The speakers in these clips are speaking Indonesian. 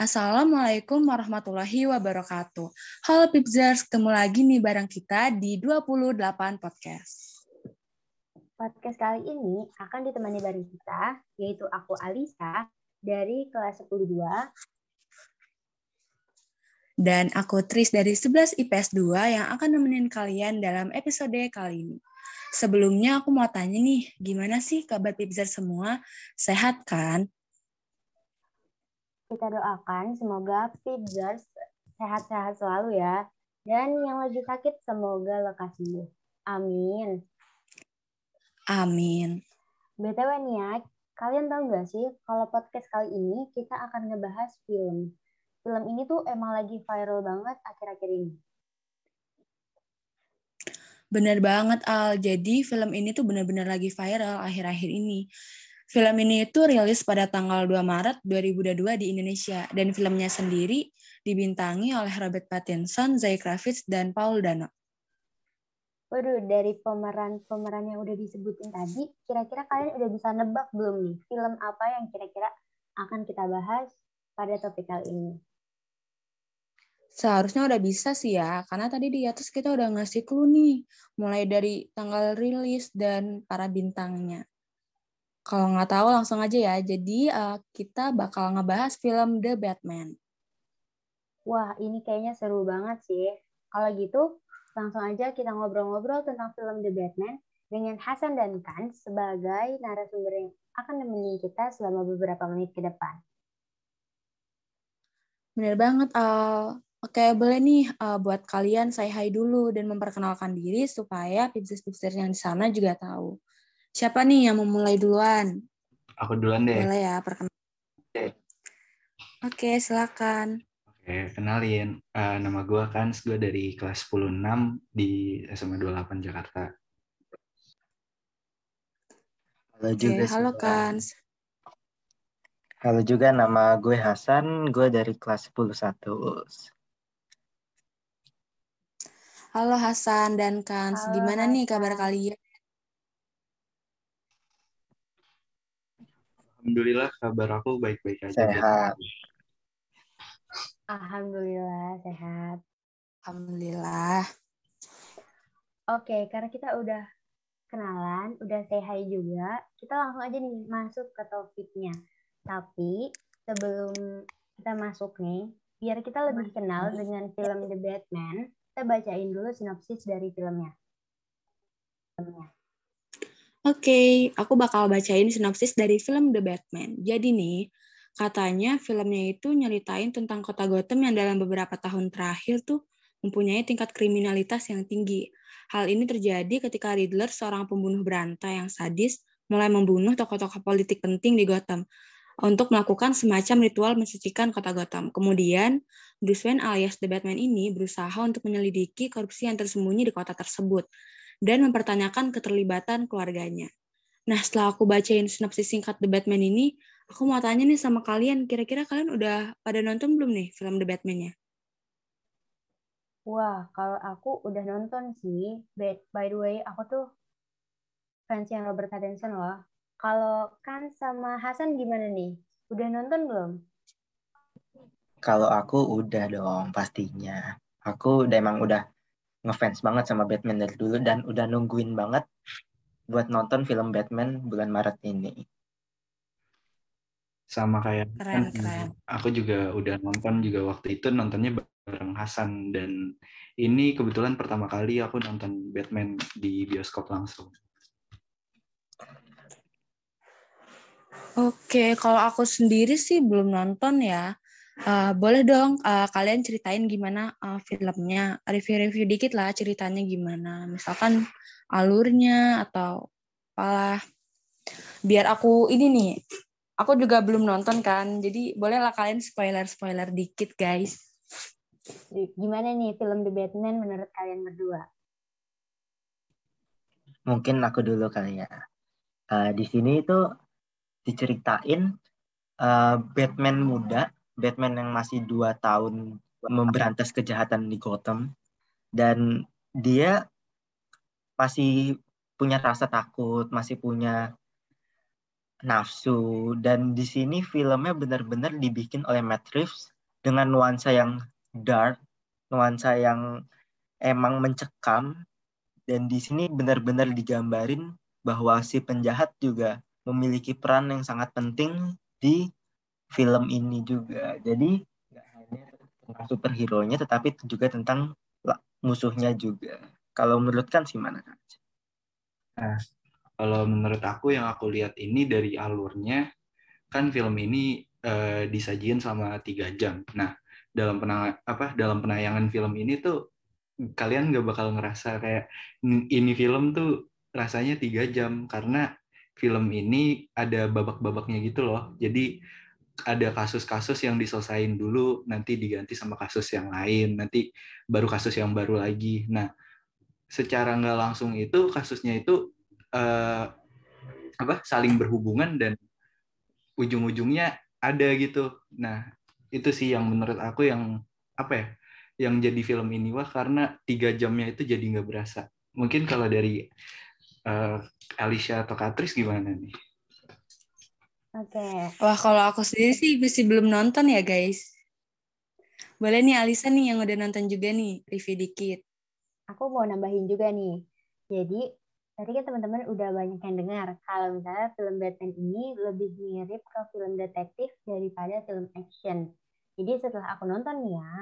Assalamualaikum warahmatullahi wabarakatuh. Halo Pipzers, ketemu lagi nih bareng kita di 28 Podcast. Podcast kali ini akan ditemani bareng kita, yaitu aku Alisa dari kelas 10 Dan aku Tris dari 11 IPS 2 yang akan nemenin kalian dalam episode kali ini. Sebelumnya aku mau tanya nih, gimana sih kabar Pipzers semua? Sehat kan? Kita doakan semoga Pizzers sehat-sehat selalu ya. Dan yang lagi sakit semoga lekas sembuh. Amin. Amin. BTW nih ya, kalian tahu gak sih kalau podcast kali ini kita akan ngebahas film. Film ini tuh emang lagi viral banget akhir-akhir ini. Bener banget Al, jadi film ini tuh bener-bener lagi viral akhir-akhir ini. Film ini itu rilis pada tanggal 2 Maret 2022 di Indonesia dan filmnya sendiri dibintangi oleh Robert Pattinson, Zoe Kravitz, dan Paul Dano. Waduh, dari pemeran-pemeran yang udah disebutin tadi, kira-kira kalian udah bisa nebak belum nih film apa yang kira-kira akan kita bahas pada topik kali ini? Seharusnya udah bisa sih ya, karena tadi di atas kita udah ngasih clue nih, mulai dari tanggal rilis dan para bintangnya. Kalau nggak tahu langsung aja ya. Jadi uh, kita bakal ngebahas film The Batman. Wah, ini kayaknya seru banget sih. Kalau gitu, langsung aja kita ngobrol-ngobrol tentang film The Batman dengan Hasan dan Kan sebagai narasumber yang akan nemenin kita selama beberapa menit ke depan. Bener banget, Al. Oke, boleh nih uh, buat kalian saya hai dulu dan memperkenalkan diri supaya pipsis-pipsis yang di sana juga tahu. Siapa nih yang mau mulai duluan? Aku duluan deh. Boleh ya, perkenalkan. Oke. Oke, silakan. Oke, kenalin. Uh, nama gue Kans, gue dari kelas 10-6 di SMA 28 Jakarta. Halo juga. Oke, halo Kans. Halo juga, nama gue Hasan, gue dari kelas 10 Halo Hasan dan Kans, Halo, gimana nih kabar kalian? Alhamdulillah kabar aku baik-baik aja. Sehat. Alhamdulillah sehat. Alhamdulillah. Oke, karena kita udah kenalan, udah say hi juga, kita langsung aja nih masuk ke topiknya. Tapi sebelum kita masuk nih, biar kita lebih kenal dengan film The Batman, kita bacain dulu sinopsis dari filmnya. Filmnya. Oke, okay, aku bakal bacain sinopsis dari film The Batman. Jadi nih, katanya filmnya itu nyeritain tentang kota Gotham yang dalam beberapa tahun terakhir tuh mempunyai tingkat kriminalitas yang tinggi. Hal ini terjadi ketika Riddler, seorang pembunuh berantai yang sadis, mulai membunuh tokoh-tokoh politik penting di Gotham untuk melakukan semacam ritual mensucikan kota Gotham. Kemudian, Bruce Wayne alias The Batman ini berusaha untuk menyelidiki korupsi yang tersembunyi di kota tersebut dan mempertanyakan keterlibatan keluarganya. Nah, setelah aku bacain sinopsis singkat The Batman ini, aku mau tanya nih sama kalian, kira-kira kalian udah pada nonton belum nih film The Batman-nya? Wah, kalau aku udah nonton sih. By the way, aku tuh fans yang Robert Pattinson loh. Kalau kan sama Hasan gimana nih? Udah nonton belum? Kalau aku udah dong pastinya. Aku udah emang udah ngefans banget sama Batman dari dulu dan udah nungguin banget buat nonton film Batman bulan Maret ini. Sama kayak keren, kan, keren. aku juga udah nonton juga waktu itu nontonnya bareng Hasan dan ini kebetulan pertama kali aku nonton Batman di bioskop langsung. Oke, kalau aku sendiri sih belum nonton ya. Uh, boleh dong uh, kalian ceritain gimana uh, filmnya, review-review dikit lah ceritanya gimana. Misalkan alurnya atau apalah. Biar aku ini nih, aku juga belum nonton kan, jadi bolehlah kalian spoiler-spoiler dikit guys. Gimana nih film The Batman menurut kalian berdua? Mungkin aku dulu kali ya. Uh, di sini itu diceritain uh, Batman muda Batman yang masih dua tahun memberantas kejahatan di Gotham. Dan dia masih punya rasa takut, masih punya nafsu. Dan di sini filmnya benar-benar dibikin oleh Matt Reeves dengan nuansa yang dark, nuansa yang emang mencekam. Dan di sini benar-benar digambarin bahwa si penjahat juga memiliki peran yang sangat penting di film ini juga. Jadi nggak hanya tentang superhero-nya tetapi juga tentang musuhnya juga. Kalau menurut kan sih mana? Nah, kalau menurut aku yang aku lihat ini dari alurnya kan film ini uh, disajiin sama tiga jam. Nah dalam penang apa dalam penayangan film ini tuh kalian nggak bakal ngerasa kayak ini film tuh rasanya tiga jam karena film ini ada babak-babaknya gitu loh. Jadi ada kasus-kasus yang diselesain dulu, nanti diganti sama kasus yang lain, nanti baru kasus yang baru lagi. Nah, secara nggak langsung itu kasusnya itu uh, apa saling berhubungan dan ujung-ujungnya ada gitu. Nah, itu sih yang menurut aku yang apa ya, yang jadi film ini wah karena tiga jamnya itu jadi nggak berasa. Mungkin kalau dari uh, Alicia atau Katris gimana nih? Oke. Okay. Wah, kalau aku sendiri sih masih belum nonton ya, guys. Boleh nih Alisa nih yang udah nonton juga nih, review dikit. Aku mau nambahin juga nih. Jadi, tadi kan teman-teman udah banyak yang dengar kalau misalnya film Batman ini lebih mirip ke film detektif daripada film action. Jadi setelah aku nonton nih ya,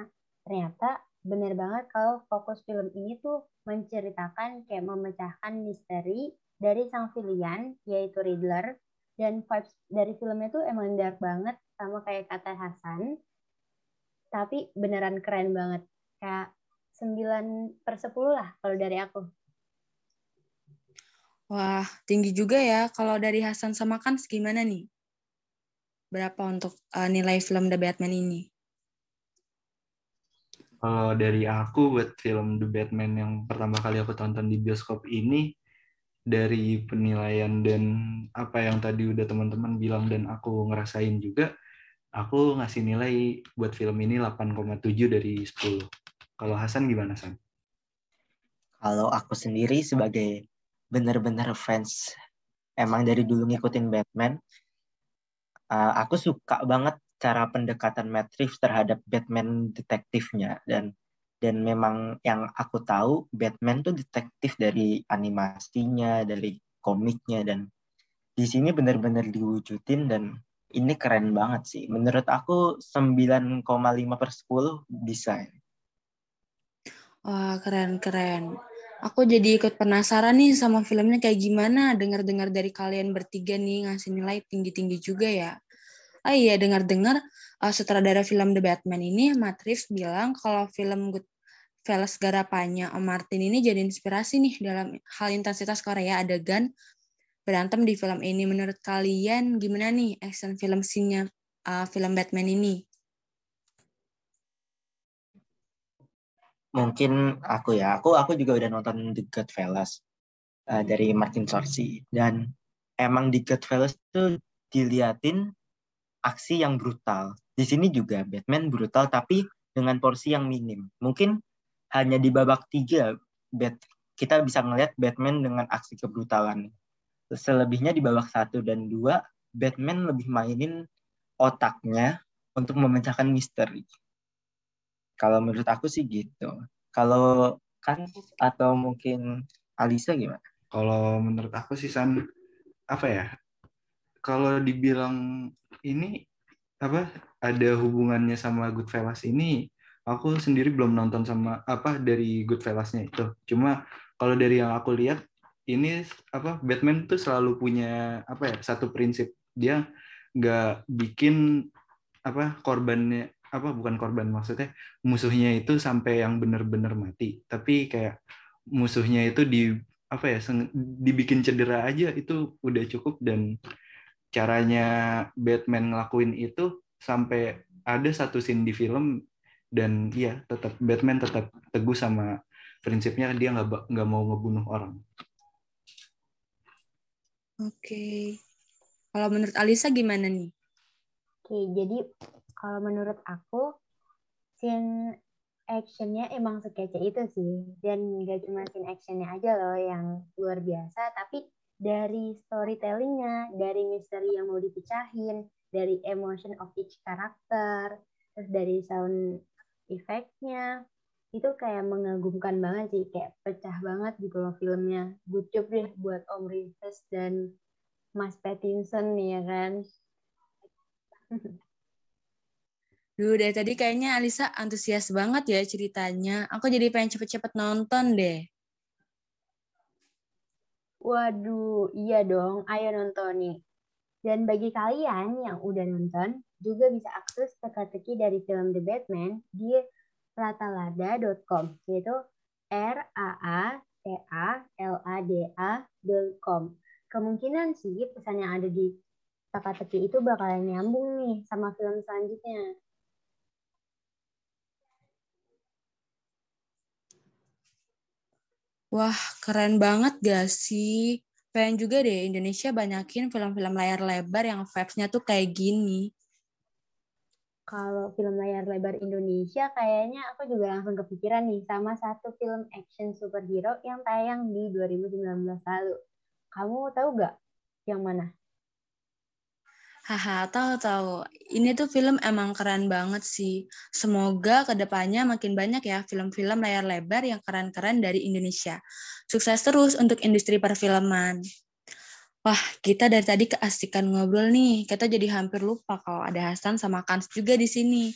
ternyata bener banget kalau fokus film ini tuh menceritakan kayak memecahkan misteri dari sang villain yaitu Riddler dan vibes dari filmnya tuh emang dark banget sama kayak kata Hasan. Tapi beneran keren banget. Kayak 9 per 10 lah kalau dari aku. Wah tinggi juga ya. Kalau dari Hasan sama Kans gimana nih? Berapa untuk uh, nilai film The Batman ini? Kalau dari aku buat film The Batman yang pertama kali aku tonton di bioskop ini dari penilaian dan apa yang tadi udah teman-teman bilang dan aku ngerasain juga, aku ngasih nilai buat film ini 8,7 dari 10. Kalau Hasan gimana, San? Kalau aku sendiri sebagai benar-benar fans emang dari dulu ngikutin Batman, uh, aku suka banget cara pendekatan Matt Reeves terhadap Batman detektifnya dan dan memang yang aku tahu Batman tuh detektif dari animasinya dari komiknya dan di sini benar-benar diwujudin dan ini keren banget sih. Menurut aku 9,5 per 10 bisa. Wah keren keren. Aku jadi ikut penasaran nih sama filmnya kayak gimana. Dengar-dengar dari kalian bertiga nih ngasih nilai tinggi-tinggi juga ya. Oh iya, dengar-dengar uh, sutradara film The Batman ini, Matt Reeves bilang kalau film Goodfellas garapannya Om Martin ini jadi inspirasi nih dalam hal intensitas Korea adegan berantem di film ini. Menurut kalian gimana nih action film scene-nya uh, film Batman ini? Mungkin aku ya, aku aku juga udah nonton The Goodfellas uh, dari Martin Scorsese dan emang di Goodfellas tuh diliatin aksi yang brutal. Di sini juga Batman brutal tapi dengan porsi yang minim. Mungkin hanya di babak tiga Bat kita bisa ngelihat Batman dengan aksi kebrutalan. Selebihnya di babak satu dan dua Batman lebih mainin otaknya untuk memecahkan misteri. Kalau menurut aku sih gitu. Kalau kan atau mungkin Alisa gimana? Kalau menurut aku sih San apa ya? Kalau dibilang ini apa ada hubungannya sama Goodfellas ini aku sendiri belum nonton sama apa dari Goodfellasnya itu. Cuma kalau dari yang aku lihat ini apa Batman tuh selalu punya apa ya satu prinsip. Dia nggak bikin apa korbannya apa bukan korban maksudnya musuhnya itu sampai yang benar-benar mati. Tapi kayak musuhnya itu di apa ya dibikin cedera aja itu udah cukup. Dan caranya Batman ngelakuin itu sampai ada satu scene di film dan iya tetap Batman tetap teguh sama prinsipnya dia nggak nggak mau ngebunuh orang. Oke, kalau menurut Alisa gimana nih? Oke, jadi kalau menurut aku scene actionnya emang sekece itu sih dan nggak cuma scene actionnya aja loh yang luar biasa tapi dari storytellingnya, dari misteri yang mau dipecahin, dari emotion of each karakter, terus dari sound effect-nya, itu kayak mengagumkan banget sih, kayak pecah banget gitu loh filmnya. Good job deh buat Om Rivers dan Mas Pattinson nih ya kan. Duh, dari tadi kayaknya Alisa antusias banget ya ceritanya. Aku jadi pengen cepet-cepet nonton deh. Waduh, iya dong. Ayo nonton nih. Dan bagi kalian yang udah nonton, juga bisa akses teka-teki dari film The Batman di ratalada.com yaitu r a a t a l a d a.com. Kemungkinan sih pesan yang ada di teka-teki itu bakalan nyambung nih sama film selanjutnya. Wah, keren banget gak sih? Pengen juga deh Indonesia banyakin film-film layar lebar yang vibes-nya tuh kayak gini kalau film layar lebar Indonesia kayaknya aku juga langsung kepikiran nih sama satu film action superhero yang tayang di 2019 lalu. Kamu tahu gak yang mana? Haha, tahu-tahu. Ini tuh film emang keren banget sih. Semoga ke depannya makin banyak ya film-film layar lebar yang keren-keren dari Indonesia. Sukses terus untuk industri perfilman. Wah, kita dari tadi keasikan ngobrol nih. Kita jadi hampir lupa kalau ada Hasan sama Kans juga di sini.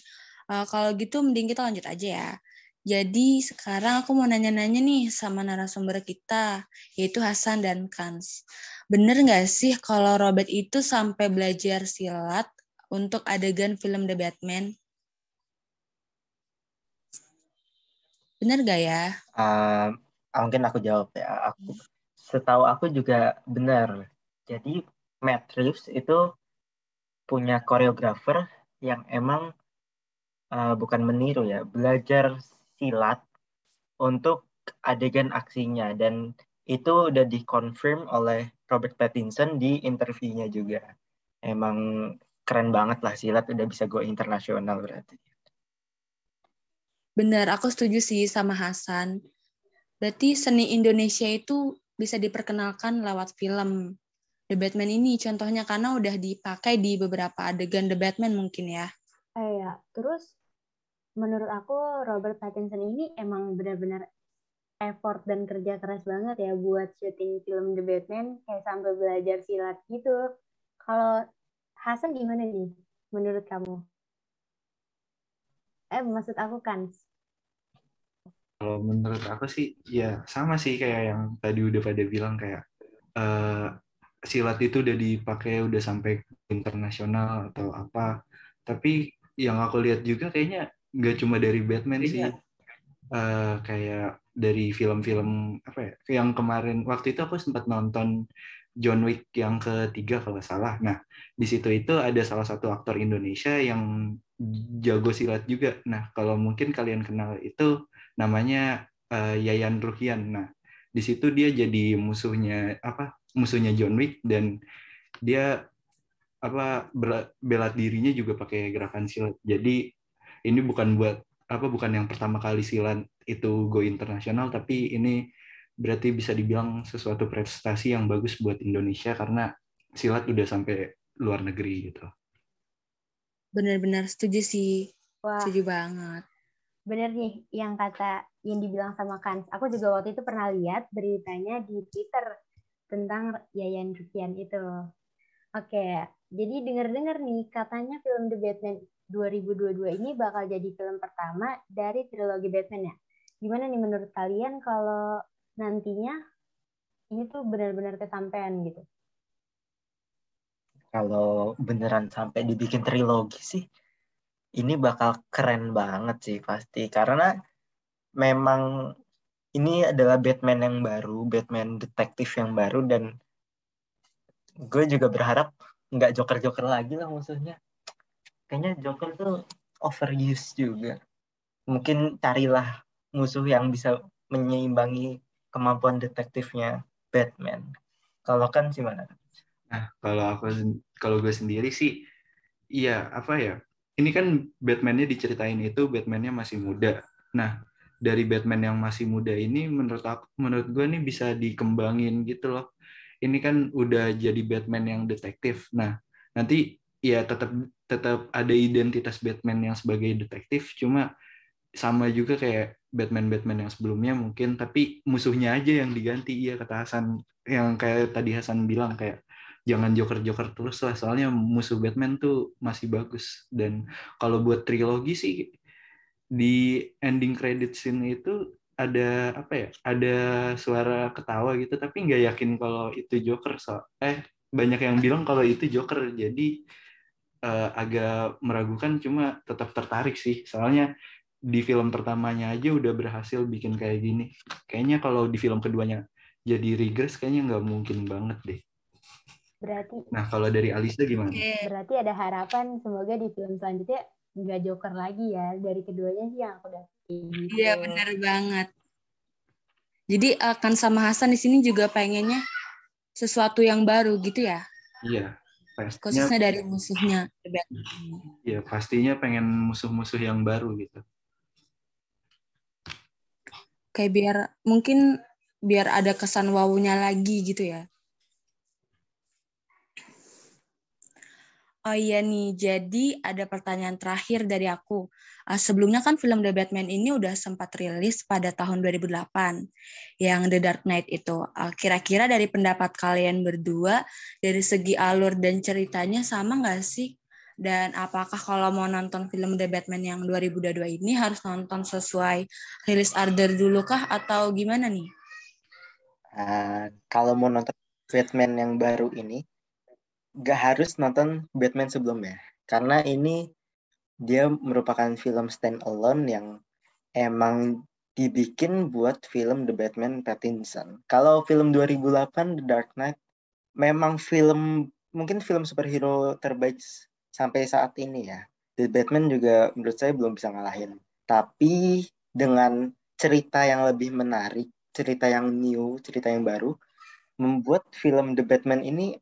Uh, kalau gitu mending kita lanjut aja ya. Jadi sekarang aku mau nanya-nanya nih sama narasumber kita, yaitu Hasan dan Kans. Bener nggak sih kalau Robert itu sampai belajar silat untuk adegan film The Batman? Bener nggak ya? Uh, mungkin aku jawab ya. Aku setahu aku juga benar jadi Matt Reeves itu punya koreografer yang emang uh, bukan meniru ya, belajar silat untuk adegan aksinya dan itu udah dikonfirm oleh Robert Pattinson di interviewnya juga. Emang keren banget lah silat udah bisa go internasional berarti. Benar, aku setuju sih sama Hasan. Berarti seni Indonesia itu bisa diperkenalkan lewat film. The Batman ini contohnya karena udah dipakai di beberapa adegan The Batman mungkin ya. Iya, terus menurut aku Robert Pattinson ini emang benar-benar effort dan kerja keras banget ya buat syuting film The Batman kayak sampai belajar silat gitu. Kalau Hasan gimana nih menurut kamu? Eh maksud aku kan? Kalau menurut aku sih ya sama sih kayak yang tadi udah pada bilang kayak uh, silat itu udah dipakai udah sampai internasional atau apa tapi yang aku lihat juga kayaknya nggak cuma dari Batman sih uh, kayak dari film-film apa ya yang kemarin waktu itu aku sempat nonton John Wick yang ketiga kalau salah. Nah di situ itu ada salah satu aktor Indonesia yang jago silat juga. Nah kalau mungkin kalian kenal itu namanya uh, Yayan Ruhian nah di situ dia jadi musuhnya apa musuhnya John Wick dan dia apa bela dirinya juga pakai gerakan silat. Jadi ini bukan buat apa bukan yang pertama kali silat itu go internasional tapi ini berarti bisa dibilang sesuatu prestasi yang bagus buat Indonesia karena silat udah sampai luar negeri gitu. Benar-benar setuju sih. Wah. Setuju banget. Bener nih yang kata yang dibilang sama Kans. Aku juga waktu itu pernah lihat beritanya di Twitter tentang Yayan Rukian itu. Oke, jadi dengar-dengar nih katanya film The Batman 2022 ini bakal jadi film pertama dari trilogi Batman ya. Gimana nih menurut kalian kalau nantinya ini tuh benar-benar kesampaian gitu? Kalau beneran sampai dibikin trilogi sih, ini bakal keren banget sih pasti. Karena memang ini adalah Batman yang baru, Batman detektif yang baru dan gue juga berharap nggak Joker-Joker lagi lah musuhnya. Kayaknya Joker tuh overuse juga. Mungkin carilah musuh yang bisa menyeimbangi kemampuan detektifnya Batman. Kalau kan gimana? Nah, kalau aku kalau gue sendiri sih iya apa ya? Ini kan Batman-nya diceritain itu Batman-nya masih muda. Nah, dari Batman yang masih muda ini menurut aku menurut gue nih bisa dikembangin gitu loh ini kan udah jadi Batman yang detektif. Nah, nanti ya tetap tetap ada identitas Batman yang sebagai detektif, cuma sama juga kayak Batman-Batman yang sebelumnya mungkin, tapi musuhnya aja yang diganti. Iya kata Hasan, yang kayak tadi Hasan bilang kayak jangan Joker-Joker terus lah, soalnya musuh Batman tuh masih bagus. Dan kalau buat trilogi sih di ending credit scene itu ada apa ya ada suara ketawa gitu tapi nggak yakin kalau itu Joker so eh banyak yang bilang kalau itu Joker jadi uh, agak meragukan cuma tetap tertarik sih soalnya di film pertamanya aja udah berhasil bikin kayak gini kayaknya kalau di film keduanya jadi regress kayaknya nggak mungkin banget deh berarti nah kalau dari Alisa gimana berarti ada harapan semoga di film selanjutnya nggak joker lagi ya dari keduanya sih yang aku udah gitu. Iya benar banget. Jadi akan sama Hasan di sini juga pengennya sesuatu yang baru gitu ya? Iya. Pastinya, Khususnya dari musuhnya. Iya pastinya pengen musuh-musuh yang baru gitu. Kayak biar mungkin biar ada kesan wawunya lagi gitu ya. Oh iya nih, jadi ada pertanyaan terakhir dari aku. Uh, sebelumnya kan film The Batman ini udah sempat rilis pada tahun 2008, yang The Dark Knight itu. Uh, kira-kira dari pendapat kalian berdua, dari segi alur dan ceritanya sama nggak sih? Dan apakah kalau mau nonton film The Batman yang 2022 ini harus nonton sesuai rilis order dulu kah atau gimana nih? Uh, kalau mau nonton Batman yang baru ini, gak harus nonton Batman sebelumnya karena ini dia merupakan film stand alone yang emang dibikin buat film The Batman Pattinson. Kalau film 2008 The Dark Knight memang film mungkin film superhero terbaik sampai saat ini ya. The Batman juga menurut saya belum bisa ngalahin. Tapi dengan cerita yang lebih menarik, cerita yang new, cerita yang baru, membuat film The Batman ini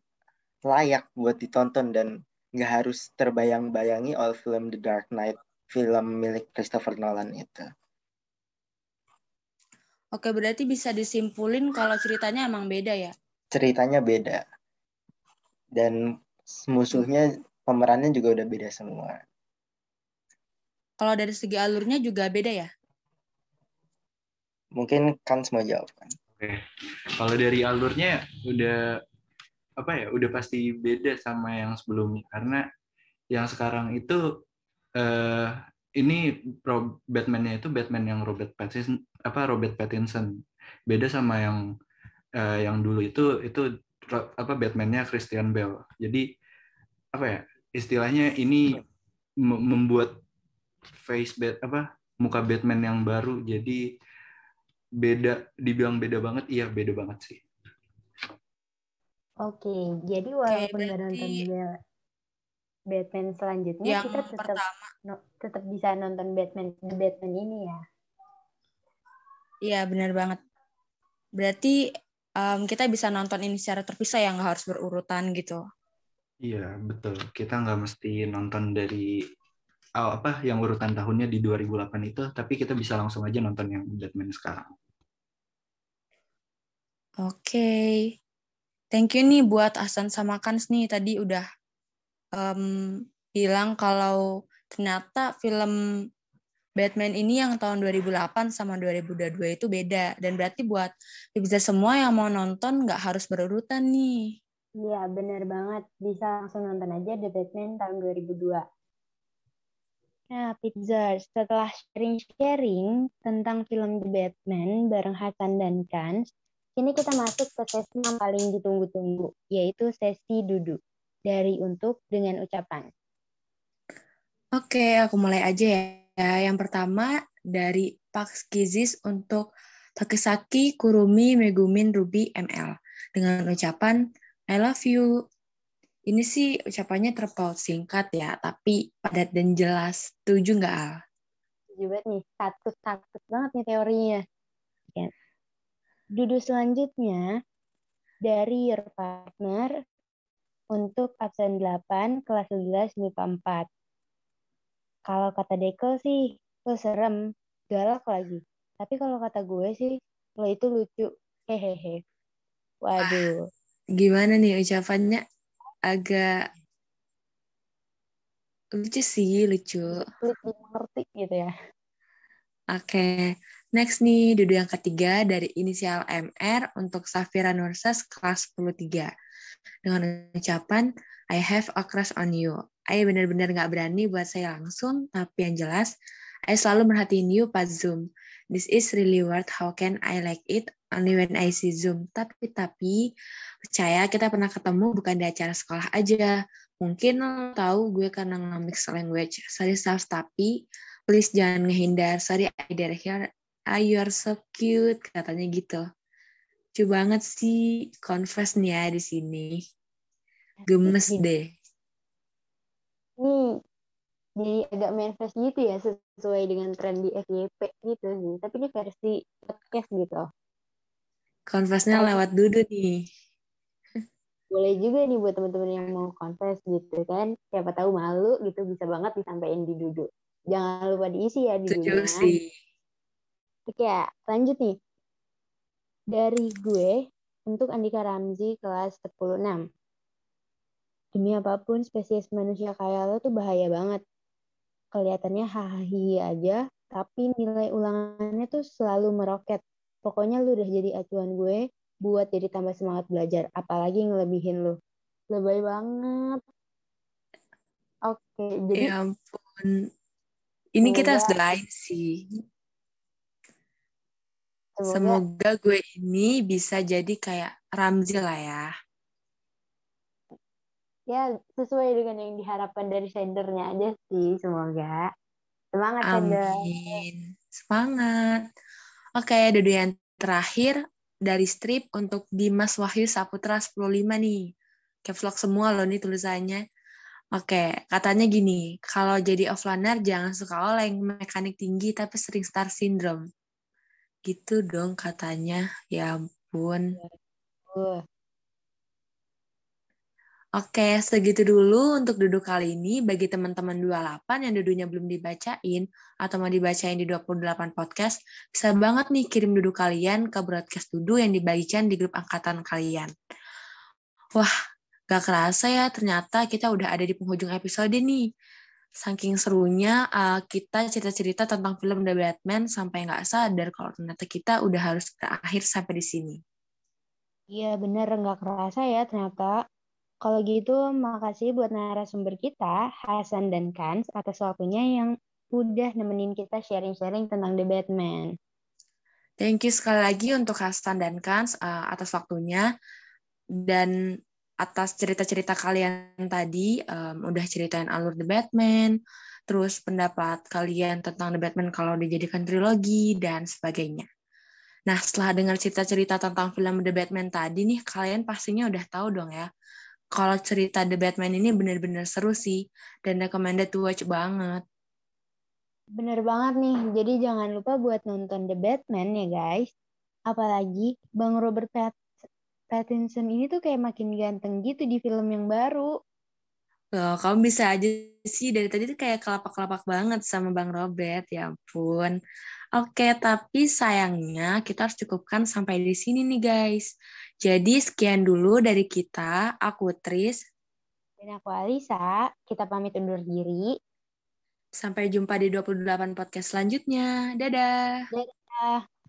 layak buat ditonton dan nggak harus terbayang-bayangi oleh film The Dark Knight, film milik Christopher Nolan itu. Oke, berarti bisa disimpulin kalau ceritanya emang beda ya? Ceritanya beda. Dan musuhnya, pemerannya juga udah beda semua. Kalau dari segi alurnya juga beda ya? Mungkin kan semua jawab kan. Oke. Kalau dari alurnya udah apa ya udah pasti beda sama yang sebelumnya. Karena yang sekarang itu uh, ini Batman-nya itu Batman yang Robert Pattinson apa Robert Pattinson. Beda sama yang uh, yang dulu itu itu apa Batman-nya Christian Bale. Jadi apa ya istilahnya ini membuat face bat apa muka Batman yang baru. Jadi beda dibilang beda banget iya beda banget sih Oke, jadi walaupun nggak nonton Batman selanjutnya, yang kita tetap no, tetap bisa nonton Batman The Batman ini ya. Iya, benar banget. Berarti um, kita bisa nonton ini secara terpisah yang nggak harus berurutan gitu. Iya, betul. Kita nggak mesti nonton dari oh, apa yang urutan tahunnya di 2008 itu, tapi kita bisa langsung aja nonton yang Batman sekarang. Oke. Okay. Thank you nih buat Asan sama Kans nih tadi udah um, bilang kalau ternyata film Batman ini yang tahun 2008 sama 2022 itu beda dan berarti buat bisa semua yang mau nonton nggak harus berurutan nih. Iya bener banget bisa langsung nonton aja The Batman tahun 2002. Nah, Pizza, setelah sharing-sharing tentang film The Batman bareng Hasan dan Kans, Kini kita masuk ke sesi yang paling ditunggu-tunggu, yaitu sesi duduk. Dari untuk dengan ucapan. Oke, aku mulai aja ya. Yang pertama dari Pak Kizis untuk Takesaki Kurumi Megumin Ruby ML dengan ucapan I love you. Ini sih ucapannya terpaut singkat ya, tapi padat dan jelas. Setuju nggak, Al? Setuju banget nih, satu-satu banget nih teorinya. Duduk selanjutnya dari your partner untuk absen 8 kelas 11 MIPA 4. Kalau kata Deko sih, lo serem, galak lagi. Tapi kalau kata gue sih, lo itu lucu. Hehehe. Waduh. gimana nih ucapannya agak lucu sih, lucu. Sulit dimengerti gitu ya. Oke, next nih duduk yang ketiga dari inisial MR untuk Safira Nursas kelas 10 Dengan ucapan, I have a crush on you. I benar-benar nggak berani buat saya langsung, tapi yang jelas, I selalu merhatiin you pas Zoom. This is really weird, how can I like it only when I see Zoom. Tapi, tapi, percaya kita pernah ketemu bukan di acara sekolah aja. Mungkin lo tahu gue karena nge-mix language. Sorry, Saf, tapi please jangan ngehindar. Sorry, I dare here. Ah, you are so cute, katanya gitu. Lucu banget sih, confess nih ya di sini. Gemes deh. Ini jadi agak manifest gitu ya, sesuai dengan tren di FYP gitu sih. Tapi ini versi podcast gitu. Confessnya lewat Dudu nih. Boleh juga nih buat teman-teman yang mau confess gitu kan. Siapa tahu malu gitu bisa banget disampaikan di Dudu. Jangan lupa diisi ya di Setuju sih. Oke, ya, lanjut nih. Dari gue untuk Andika Ramzi kelas 106. Demi apa pun spesies manusia kayak lo tuh bahaya banget. Kelihatannya hahaha aja, tapi nilai ulangannya tuh selalu meroket. Pokoknya lu udah jadi acuan gue buat jadi tambah semangat belajar, apalagi ngelebihin lu. Lebay banget. Oke, jadi Ya ampun. Ini kita harus sih. Semoga gue ini bisa jadi kayak Ramzi lah ya. ya sesuai dengan yang diharapkan dari sendernya aja sih, semoga. Semangat sender. Amin. Semangat. Oke, Dodo yang terakhir dari strip untuk Dimas Wahyu Saputra 15 nih. Caps lock semua loh nih tulisannya. Oke, katanya gini, kalau jadi offliner jangan suka oleng, mekanik tinggi tapi sering star syndrome. Gitu dong katanya. Ya ampun. Uh, Oke, segitu dulu untuk duduk kali ini. Bagi teman-teman 28 yang duduknya belum dibacain atau mau dibacain di 28 podcast, bisa banget nih kirim duduk kalian ke broadcast duduk yang dibagikan di grup angkatan kalian. Wah, gak kerasa ya ternyata kita udah ada di penghujung episode nih. Saking serunya uh, kita cerita-cerita tentang film The Batman sampai nggak sadar kalau ternyata kita udah harus berakhir sampai di sini. Iya bener nggak kerasa ya ternyata. Kalau gitu makasih buat narasumber kita, Hasan dan Kans atas waktunya yang udah nemenin kita sharing-sharing tentang The Batman. Thank you sekali lagi untuk Hasan dan Kans uh, atas waktunya dan atas cerita-cerita kalian tadi. Um, udah ceritain alur The Batman, terus pendapat kalian tentang The Batman kalau dijadikan trilogi, dan sebagainya. Nah, setelah dengar cerita-cerita tentang film The Batman tadi nih, kalian pastinya udah tahu dong ya, kalau cerita The Batman ini bener-bener seru sih, dan recommended to watch banget. Bener banget nih, jadi jangan lupa buat nonton The Batman ya guys. Apalagi Bang Robert Pat Pattinson ini tuh kayak makin ganteng gitu di film yang baru. Loh, kamu bisa aja sih dari tadi tuh kayak kelapak-kelapak banget sama Bang Robert, ya ampun. Oke, tapi sayangnya kita harus cukupkan sampai di sini nih guys. Jadi sekian dulu dari kita, aku Tris. Dan aku Alisa, kita pamit undur diri. Sampai jumpa di 28 podcast selanjutnya. Dadah. Dadah.